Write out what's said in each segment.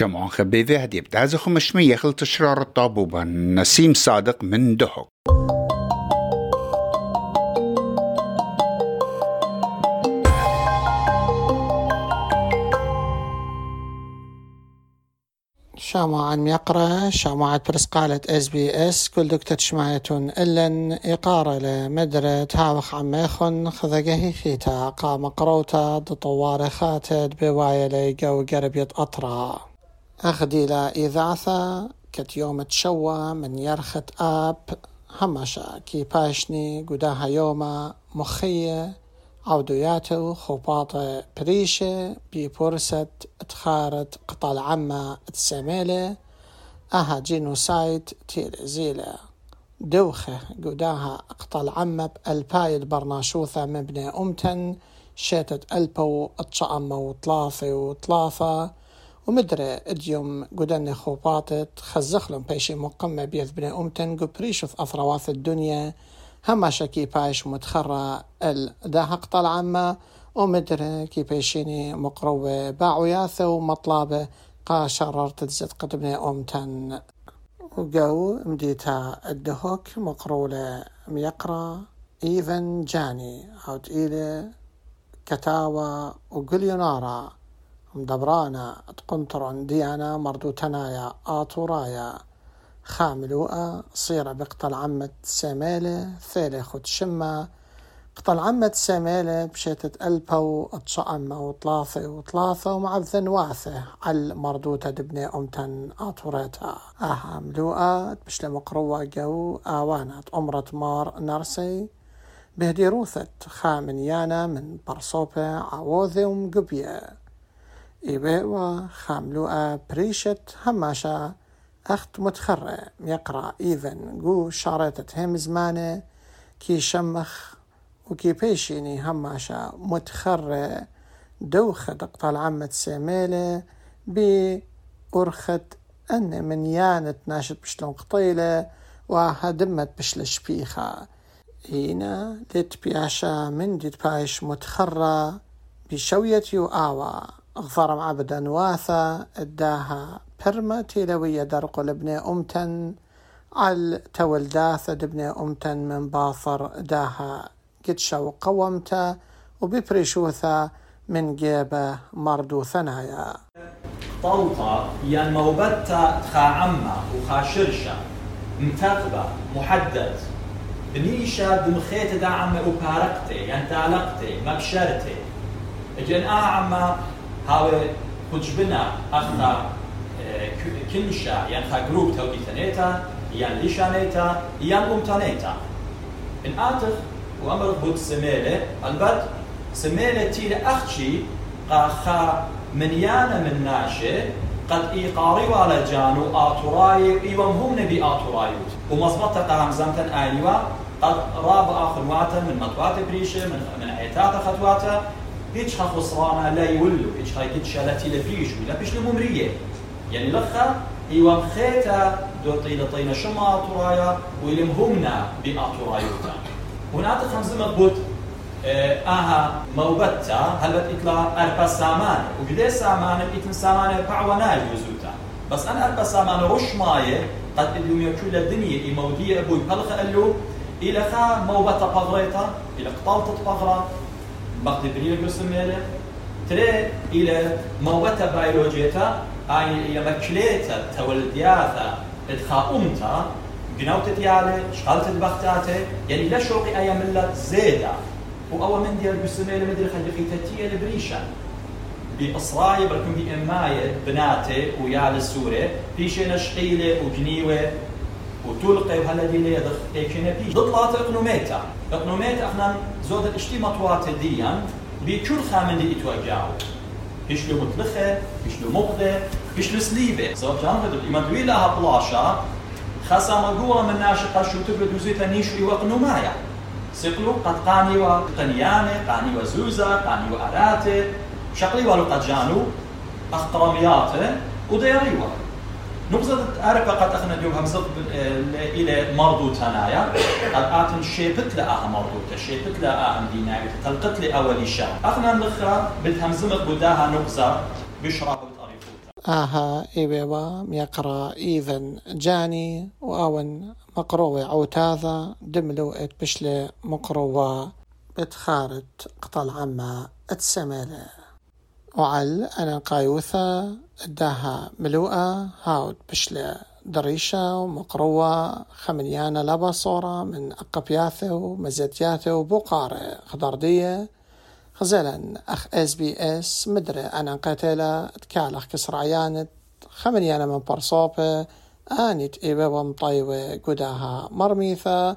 شمعون خبيذي هدي بتازخ مشمي يخل تشرار الطابوبة نسيم صادق من دهك شامع عن يقرأ شامعة برسقالة اس بي اس كل دكتور شمايتون إلن إقارة لمدرة هاوخ عميخن خذقه خيتا قام قروتا دطوار خاتد بوايا ليقو قربيت أطرا. أخدي لا إذاثة كت يوم تشوى من يرخت آب. همشا كي باشني قداها يوما مخية. عودياته خباطة بريشة ببورسة تخارت قطال عما تسميلة أها جينوسايد تيل زيلة. دوخة قداها قطال عما بألباي البرناشوثة مبنى أمتن. شيتت ألبو اتشأمة وطلاثة وطلاثة. ومدري اديوم قدن خوباطت خزخلهم بيشي مقمة بيث بني أمتن قو بريشوث أثرواث الدنيا. هما شكي بايش متخرى الداهق طلع ومدري كي بيشيني مقروة باعوياثة ومطلابة. قا شررت تزد قدمني أمتن وقو مديتا الدهوك مقرولة ميقرا. إيفن جاني. أو تقيلة كتاوى وقليونارا مدبرانا تقنطرون ديانا مردو تنايا آطورايا خاملوءة صيرة بقتل عمة سامالة ثالة خد شمة. قتل عمة سامالة بشيتة ألبو اتشأمة وطلاثة وطلاثة ومعبذن واثة على مردوتة دبني أمتن آطوريتا آها ملوءة بشلة مقروة جو آوانات أمرة مار نرسي. بهدي روثت خامن يانا من برصوبة عووذي ومقبية. إيبيوا خاملوءة بريشت هماشا أخت متخرة يقرأ إيفن قو شارتت هم زمانة كي شمخ وكي بيشيني هماشا متخرة دوخة دقطال عمة سيميلة بأرخت أن من يانت ناشت بشلون قطيلة وهدمت بشل شبيخة هنا لت بياشا من ديت بايش متخرة بشوية يو آوا. غفرم عبدا واثا اداها برمة تيلوية درق لبني أمتن. على تولداثة دبني أمتن من باثر داها قدشا وقومتا. وببريشوثا من جيبة مردو ثنايا. طوطة ين موبتا خا عمة وخا شرشة متقبة محدد. بنيشة دمخيت دا عمة وبارقتي ين تعلقتي مبشرتي. اجن آه عمة هاوي كجبنا اختا كنشا يعني خا جروب توكي ثنيتا يعني ليشانيتا يعني أمتانيتا إن آتخ وأمر بود سميلة البد سميلة تيل أختشي قا خا منيانا من ناشي قد إيقاري على جانو آتوراي إيوام هم نبي آتورايوت ومصبطة قام زمتن آيوا قد راب آخر واتا من مطوات بريشة من من عيتات خطواتا هيش خسرانة لا يولو هيش خا يكد شالتي لبريش ولا بيش لممرية يعني لخا ايوان خيتا دو طيلة طينة شما اطرايا ويلم همنا بأطرايوتا هنا تخمزم بود آه، آها موبتا هل بت اطلع اربا سامان وقدي سامان بيتم سامان بعونا يوزوتا بس أنا اربا سامان رش مايه قد اليوم يكون الدنيا اي مودية أبوي بلخ قال إلى خا موبتا بغريتا إلى قطالة بغرة قسم تري إلى موبتا بيولوجيتا هاي لما كليتا تولدياتا ادخا امتا جنوت ديالي شغلت بختاته يعني لا شوقي أيام ملة زيدا وأول من ديال بسميلة مدري خلقيتتي البريشة بإصراية بركم بإماية بناتي ويا السورة في شيء نشقيلة وجنيوة وتلقي لي ضخ ايكينا بي ضطلات اقنوميتا اقنوميتا إحنا زود الاشتي مطوات ديان بكل خامن دي اتوجعوا له مطلخة له مقضة له سليبة صار جانب الإيمان دوي لها بلاشا خاصة مقوة من ناشقة شو تبرد وزيتا نيشو وقنو مايا سقلو قد قاني وقنيانة قاني وزوزة قاني وأراتة شقلي ولو قد جانو. أخطرمياته وديريوه نقصد أعرف قد أخنا اليوم همزط إلى مرضو تنايا قد آتن شيبت لها مرضو شيبت لها دينايا تلقت لي أولي شهر. أخنا الأخرى بتهمزمت بداها نقصة بشرب آها إيبيوا ميقرا إيذن جاني وأون مقروة عوتاذا دملو إت بشلي مقروة بتخارت قطل عما اتسمالة وعل أنا قايوثة أداها ملوءة هاود بشلي دريشة ومقروة خمنيانة لبا صورة من أقبياثة ومزيتياثة وبقارة خضردية خزلا أخ إس بي إس مدري أنا قتلة تكالخ كسر عيانت خمنيانة من برصوبة آنت إيبا ومطيوة قداها مرميثة.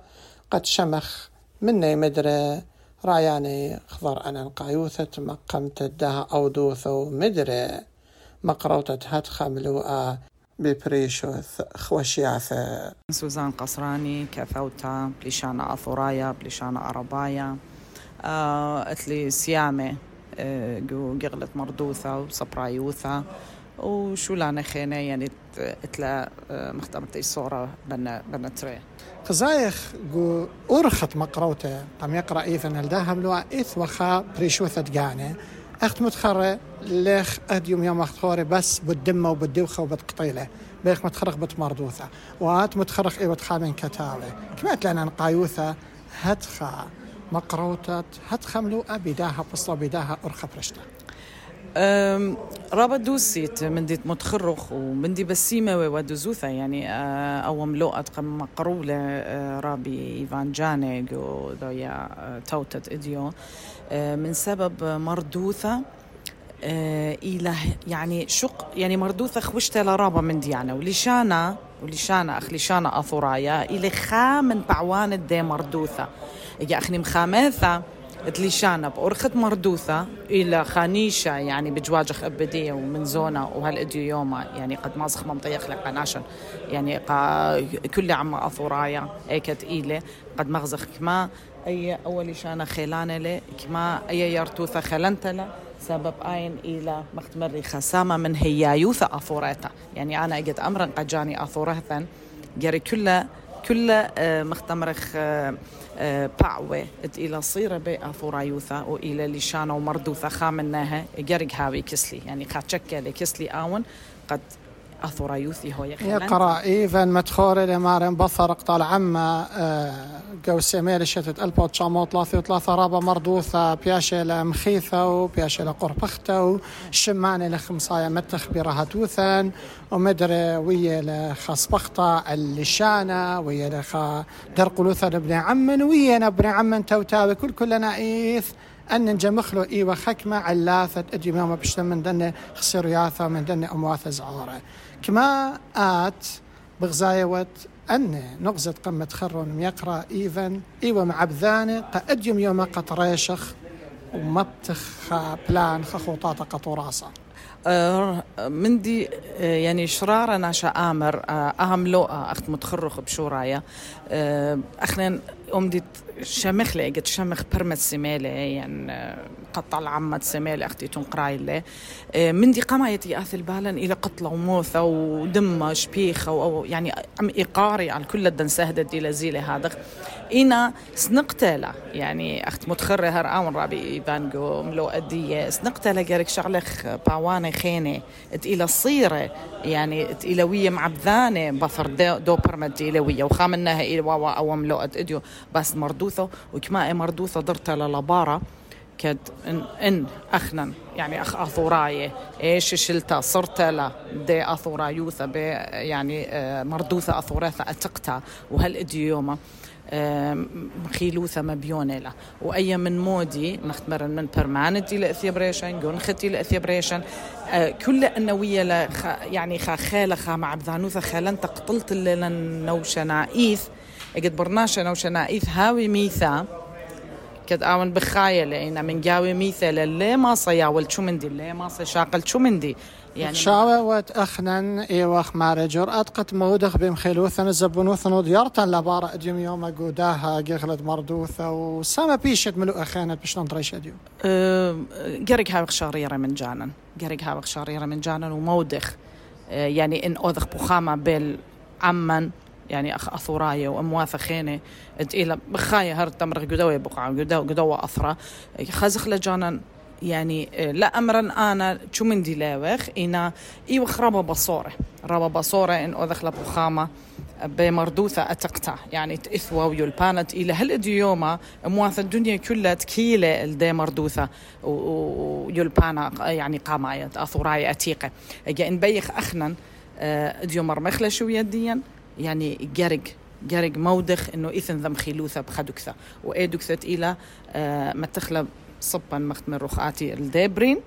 قد شمخ مني مدري راياني خضر أنا القايوثة مقمت الدها أودوثة ومدري. مقروطة هتخة ملوءة ببريشوث خوشياثة سوزان قصراني كثوتا بليشانا أثورايا بليشانا أربايا آه أتلي سيامة آه قغلت مردوثة وصبرايوثة وشو لانا خينة يعني أتلا آه مختمتي صورة بنا بنا تري. قزايخ جو أرخت مقروته قام يقرأ إيثن الداهم لو إيث وخا بريشوثة دقانة أخت متخرة ليخ أديوم يوم أخت خوري بس بالدمة وبالدوخة وبالقطيلة بيخ متخرق بتمردوثة وات متخرق إيوة خامن كتاوة كمات لنا نقايوثة هتخا مقروتة هتخا ملوءة بداها بصلا بداها أرخة برشتة. أم، رابا دوسيت من ديت متخرخ ومن دي بسيمة ودوزوثة يعني آه، أو ملوءة قم مقرولة رابي إيفان جانيج ودويا توتت إديو. من سبب مردوثة إلى يعني شق يعني مردوثة خوشتة لرابا من ديانا وليشانا وليشانا أخ ليشانا أثورايا إلى خامن بعوان الدي مردوثة. يا أخني مخامثة تليشانا بأرخت مردوثة إلى خانيشة يعني بجواجخ أبدية ومن زونة وهالإديو يوما يعني قد مازخ منطيخ لقناشن يعني كل عم أثورايا إيكت إيلة قد مغزخ كما أي أول شانا خيلانة لي كما أي يرتوثة خلنتلا سبب آين إلى مختمري خسامة من هي يوثة أثورتا يعني أنا أجد أمرا قد جاني أثورتا جري كل كل آه، مختمرخ آه، آه، باعوة إلى صيرة بي أثورايوثا وإلى لشانة ومردوثة خامناها جرق هاوي كسلي. يعني قد شكل كسلي آون قد أثورايوثي هو يخلن يقرأ إيفن متخوري لمارن بثر قطال عما جو سيميل شتت ألبو تشامو ثلاثة وثلاثة رابا مردوثة بياشي لمخيثة وبياشي لقربخته وشماني لخمصايا متخ برهتوثا ومدري ويا لخصبخطة اللشانة ويا لخا درقلوثا ابن عمن ويا ابن عمن توتاوي كل كلنا إيث أن نجمخلو إيوة خكمة علاثة أجي ماما بشتم من دنة خسر ياثة من دنة أمواثة زعورة كما آت بغزايوة أن نغزة قمة خرون ميقرأ إيفن إيوة مع بذانة قأديم يوم قطريشخ ومبتخ بلان خخوطاطة قطوراسة آه، من دي آه، يعني شرارة ناشا آمر آه، أهم لو أخت متخرخ بشورايا. أخنا أم دي شمخ برمت سمالة يعني قطع العمة سمالة أختي تنقراي لي. من دي قمايتي آثل بالا إلى قتلة وموثة ودمة شبيخة أو يعني أم إيقاري على كل الدن سهدة دي لزيلة هذا. إنا سنقتلا يعني أخت متخرة هر آون رابي إيفانجو ملو أدية. سنقتلا جارك شغلخ باواني خيني إلى صيرة يعني إلى ويا معبذانة بفر دو, برمت إلى ويا وخامناها إلى واوا أو ملو أديو. بس مردوثة وكما مردوثة درتا للبارة كد إن, إن أخنا يعني أخ أثوراية إيش شلتا صرت لا دي أثورايوثة بي يعني آه، مردوثة أثوراثة أتقتا وهل إديوما خيلوثة مبيونة لا. وأي من مودي نختمر من برمانتي لأثيبريشن جونختي لأثيبريشن. آه، كل النوية يعني خا خالة خا مع بذانوثة خالنت قتلت لنا نوشنا إيث اجد برناشا نوشنا إيث هاوي ميثا كد آون بخايلة إنا من جاوي ميثا للي ما صياول شو مندي اللي ما صيشاقل شو مندي يعني شاوة واتأخنن إيوخ مارجور أتقت مودخ بمخيلوثن الزبونوثن وديارتن لبارة أديم يوم قوداها قغلت مردوثة وسما بيشت ملو أخينت بشلون طريش أديو قرق هاوخ شاريرة من جانن قرق هاوخ شاريرة من جانن ومودخ يعني إن أوذخ بخامة بالعمن يعني أخ أثوراية وأمواثة خينة إلى بخاية هر تمر قدوة بقعة قدوة قدوة أثرة. خزخ لجانا يعني لا أمرا أنا شو من دي لاوخ أنا إيوخ ربا بصورة. ربا بصورة إن أوذخ لبوخامه بمردوثة أتقطع يعني تإثوى ويلبانت إلى هل يوما مواث الدنيا كلها تكيلة الدي مردوثة. ويلبانا يعني قاماية أثوراي أتيقة. إن بيخ أخنا آه، ديو مرمخلة شو يديا؟ يعني جرق جرق مودخ إنه إثن ذم خيلوثة بخدكثة وإيدكثت إلى آه، متخلى صبا مخت من رخاتي الديبرين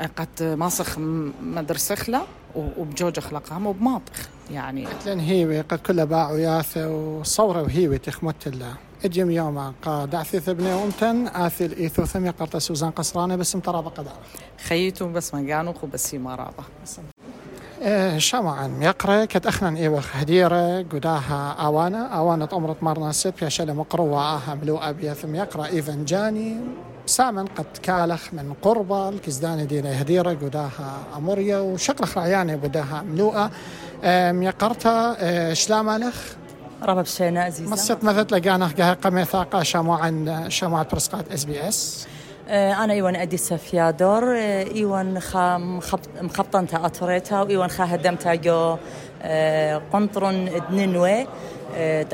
آه، قد ماسخ مدرسخلة وبجوج اخلاقها وبماطخ. يعني لأن هيوي قد كل باع وياثة وصورة وهيوي تخمت الله. اجم يوم قا دعثي ثبني ومتن آثي الإيثو ثمي قرطة سوزان قصرانة بس مترابة قدار خيتو بس ما قانو بس ما رابة. إيه أخنا إيوخ هديرة قداها آوانا. آوانا أمرت مرنا ست في شلة مقروة آها ملوءة بيثم يقرأ إيفن جاني سامن قد كالخ من قربة الكزدان دينا هديرة قداها أموريا وشقل خرعياني بداها ملوءة. يقرتا أه، شلامالخ ربا بشينا عزيزة مست مثل لقانا قها قمي ثاقة شموعا شموعة برسقات إس بي إس. أنا إيوان أدي سفيادور أه، إيوان خا مخبطنتا أطريتا وإيوان خا هدمتا جو أه، قنطرن دننوي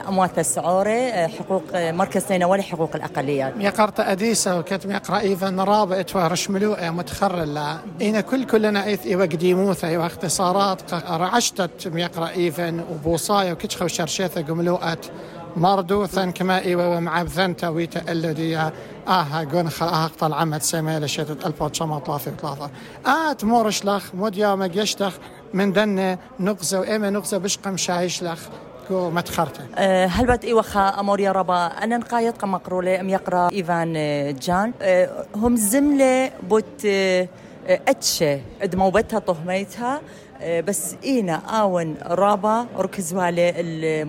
أموات السعورة حقوق مركز نينوالي حقوق الأقليات. يقرت أديسة وكتم يقرأ إيفا رابع رشملو متخرر لا. إن كل كلنا إيث إيوا قديموثة إيوا اختصارات رعشتت يقرأ إيفن وبوصايا وكتشخة وشرشيثة قملوءات. مردوثا كما إيوا ومعبثنتا ويتا اللدية آها قون خل آها قطع العمد سيميلة شتت ألفا وتشمع طلافي وطلافة آت مورش لخ مود يومك يشتخ من دنة نقزة وإيما نقزة بشقم شايش لخ كو متخرته أه هل بات إيوخا أمور يا ربا أنا نقايد قم مقرولة أم يقرأ إيفان أه، جان. أه هم زملة بوت أه أتشة دموبتها طهميتها. أه، بس إينا آون رابا ركزوالي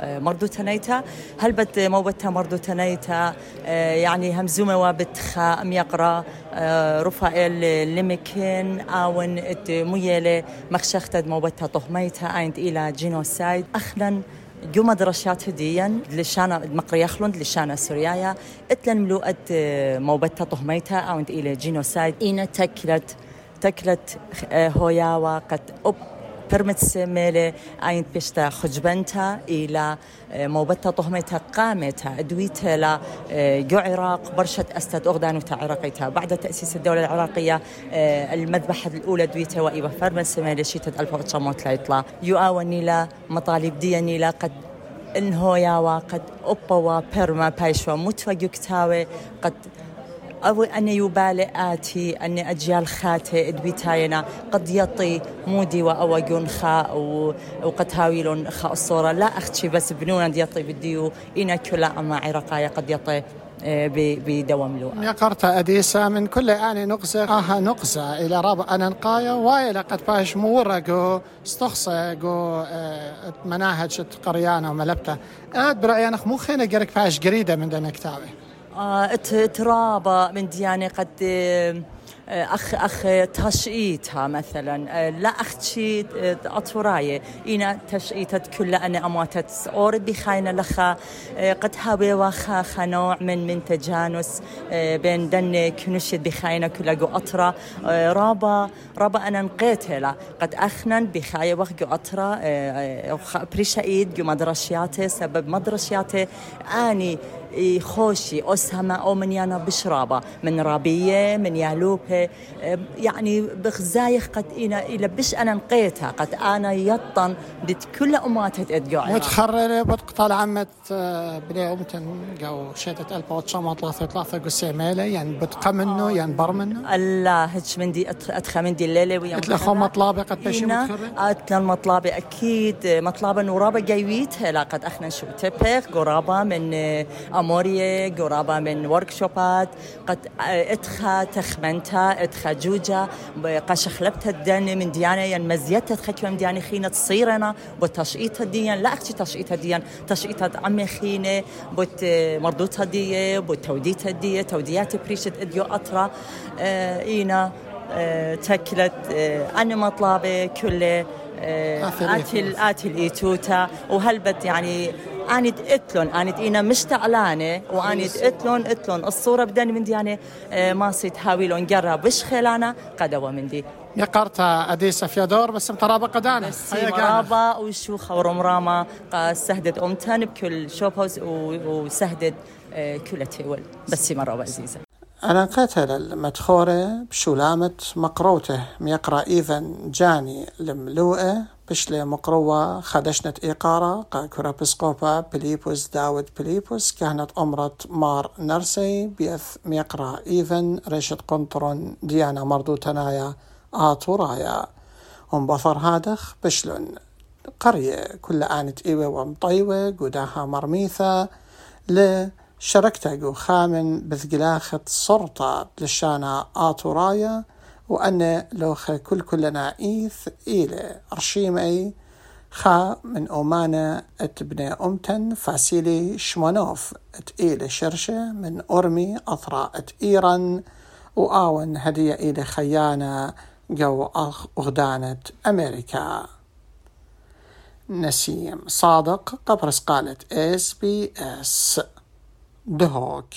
الموبتها مردوتنيتا هل بد موبتها مردوتنيتا آه، يعني همزومة وابتخا أم يقرأ آه، رفائل لمكن آون ات ميلة مخشختد موبتها طهميتا آينت إلى جينوسايد. أخلا جو مدرشات هديا لشانا مقري يخلند لشانا سوريايا. إتلن ملوءت آه، موبتها طهميتا آونت إلى جينوسايد. إينا تكلت تكلت هوياوا قد أب برمت ميلي عين بيشتا خجبنتا إلى آه، موبتا طهمتا قامتا لا آه، جو عراق برشة أستد أغدان عراقيتا بعد تأسيس الدولة العراقية آه، المذبحة الأولى دويتا وإيوا فرمت ميلي شيتة 1903 يؤاوني لا مطالب ديني لا قد انهو ياوا قد أبوا بيرما بايشوا متوجكتاوي قد أو أن يبالي آتي أن أجيال خاتي إدبيتاينا قد يطي مودي وأوجون خا وقد هاويلون خا الصورة. لا أختي بس بنونا يطي بديو إنا كلا أما عرقايا قد يطي آه، بدوام لو يقرت أديسة من كل آن نقزة آها نقزة إلى رابع أنا نقايا وايلة قد باش مورة جو استخصى جو آه، مناهج قريانة وملبتة آد برأيي أنا مو خينا قرك قريدة من دنا كتابي ترابة من ديانة قد آه، أخ أخ تشئيتها مثلا. آه، لا اختشي اطوراي إنا تشئيتت كل أنا أماتت. اور بخاينه لخا آه، قد هاوي واخا خنوع من من تجانس. بين دن كنشد بخاينه كل جو أطرا. رابا رابا أنا نقيتها قد أخنن بخايه وخ جو أطرا. بريشايد جو مدرشياته. سبب مدرشياته آني خوشي أسهمة أو من يانا بشرابة من رابية من يالوبة يعني بخزايخ قد إنا إلى بش أنا نقيتها قد أنا يطن دت كل أمات تدقوا متخررة بتقطع عمت آه، بني أمتن جو شتت ألبا وتشمع ثلاثة ثلاثة قسي ميلة يعني بتقى منه يعني بر منه الله هتش من دي أدخى من دي الليلة ويا أتلخو مطلابة قد بشي متخرر؟ أتلخو مطلابة أكيد مطلابة نورابة جايويتها لا قد أخنا شو تبخ قرابة من آه، أمورية قرابة من وركشوبات قد اتخا تخمنتا اتخا جوجا قاش خلبتها الدن من ديانة ين مزيتها تخكي من ديانة خينة تصيرنا بتشقيتها ديان لا أختي تشقيتها ديان تشقيتها عمي خينة بت مردوتها دي بت توديتها دي توديات بريشة إديو أطرا آه إينا آه تكلت آه أنا مطلبة كلة آتي آتي الإيتوتا وهلبت يعني اني قلت اني أنا مش تعلانه واني قلت لهم قلت لهم الصورة بدني من دي يعني ما صيت هاوي لهم قرب بش خلانه قدوة من دي. يقرتا أديسة فيادور بس مترابة قدانة بس مرابة وشوخة ورمرامة سهدت أمتن بكل شوب هوز وسهدت آه، كل تيول. بس مرابة عزيزة أنا قتل المدخورة بشولامة مقروتة. ميقرأ إيفن جاني الملوءة بشلي مقروة خدشنة إيقارة قا كورا بسقوبا بليبوس داود بليبوس كهنة أمرة مار نرسي بيث ميقرا إيفن ريشت قنطرون ديانا مردو تنايا آطورايا بفر هادخ بشلون. قرية كل آنت إيوة ومطيوة قداها مرميثة لشركتا خامن بثقلاخة صرطة لشانا آطورايا وأن لوخ كل كلنا إيث إيلة أرشيمي خا من أومانا اتبني أمتن فاسيلي شمونوف أت إيلة شرشة من أرمي أثرا أت إيران وآون هدية إيلة خيانة جو أغدانة أمريكا. نسيم صادق قبرص قالت إس بي إس. دهوك.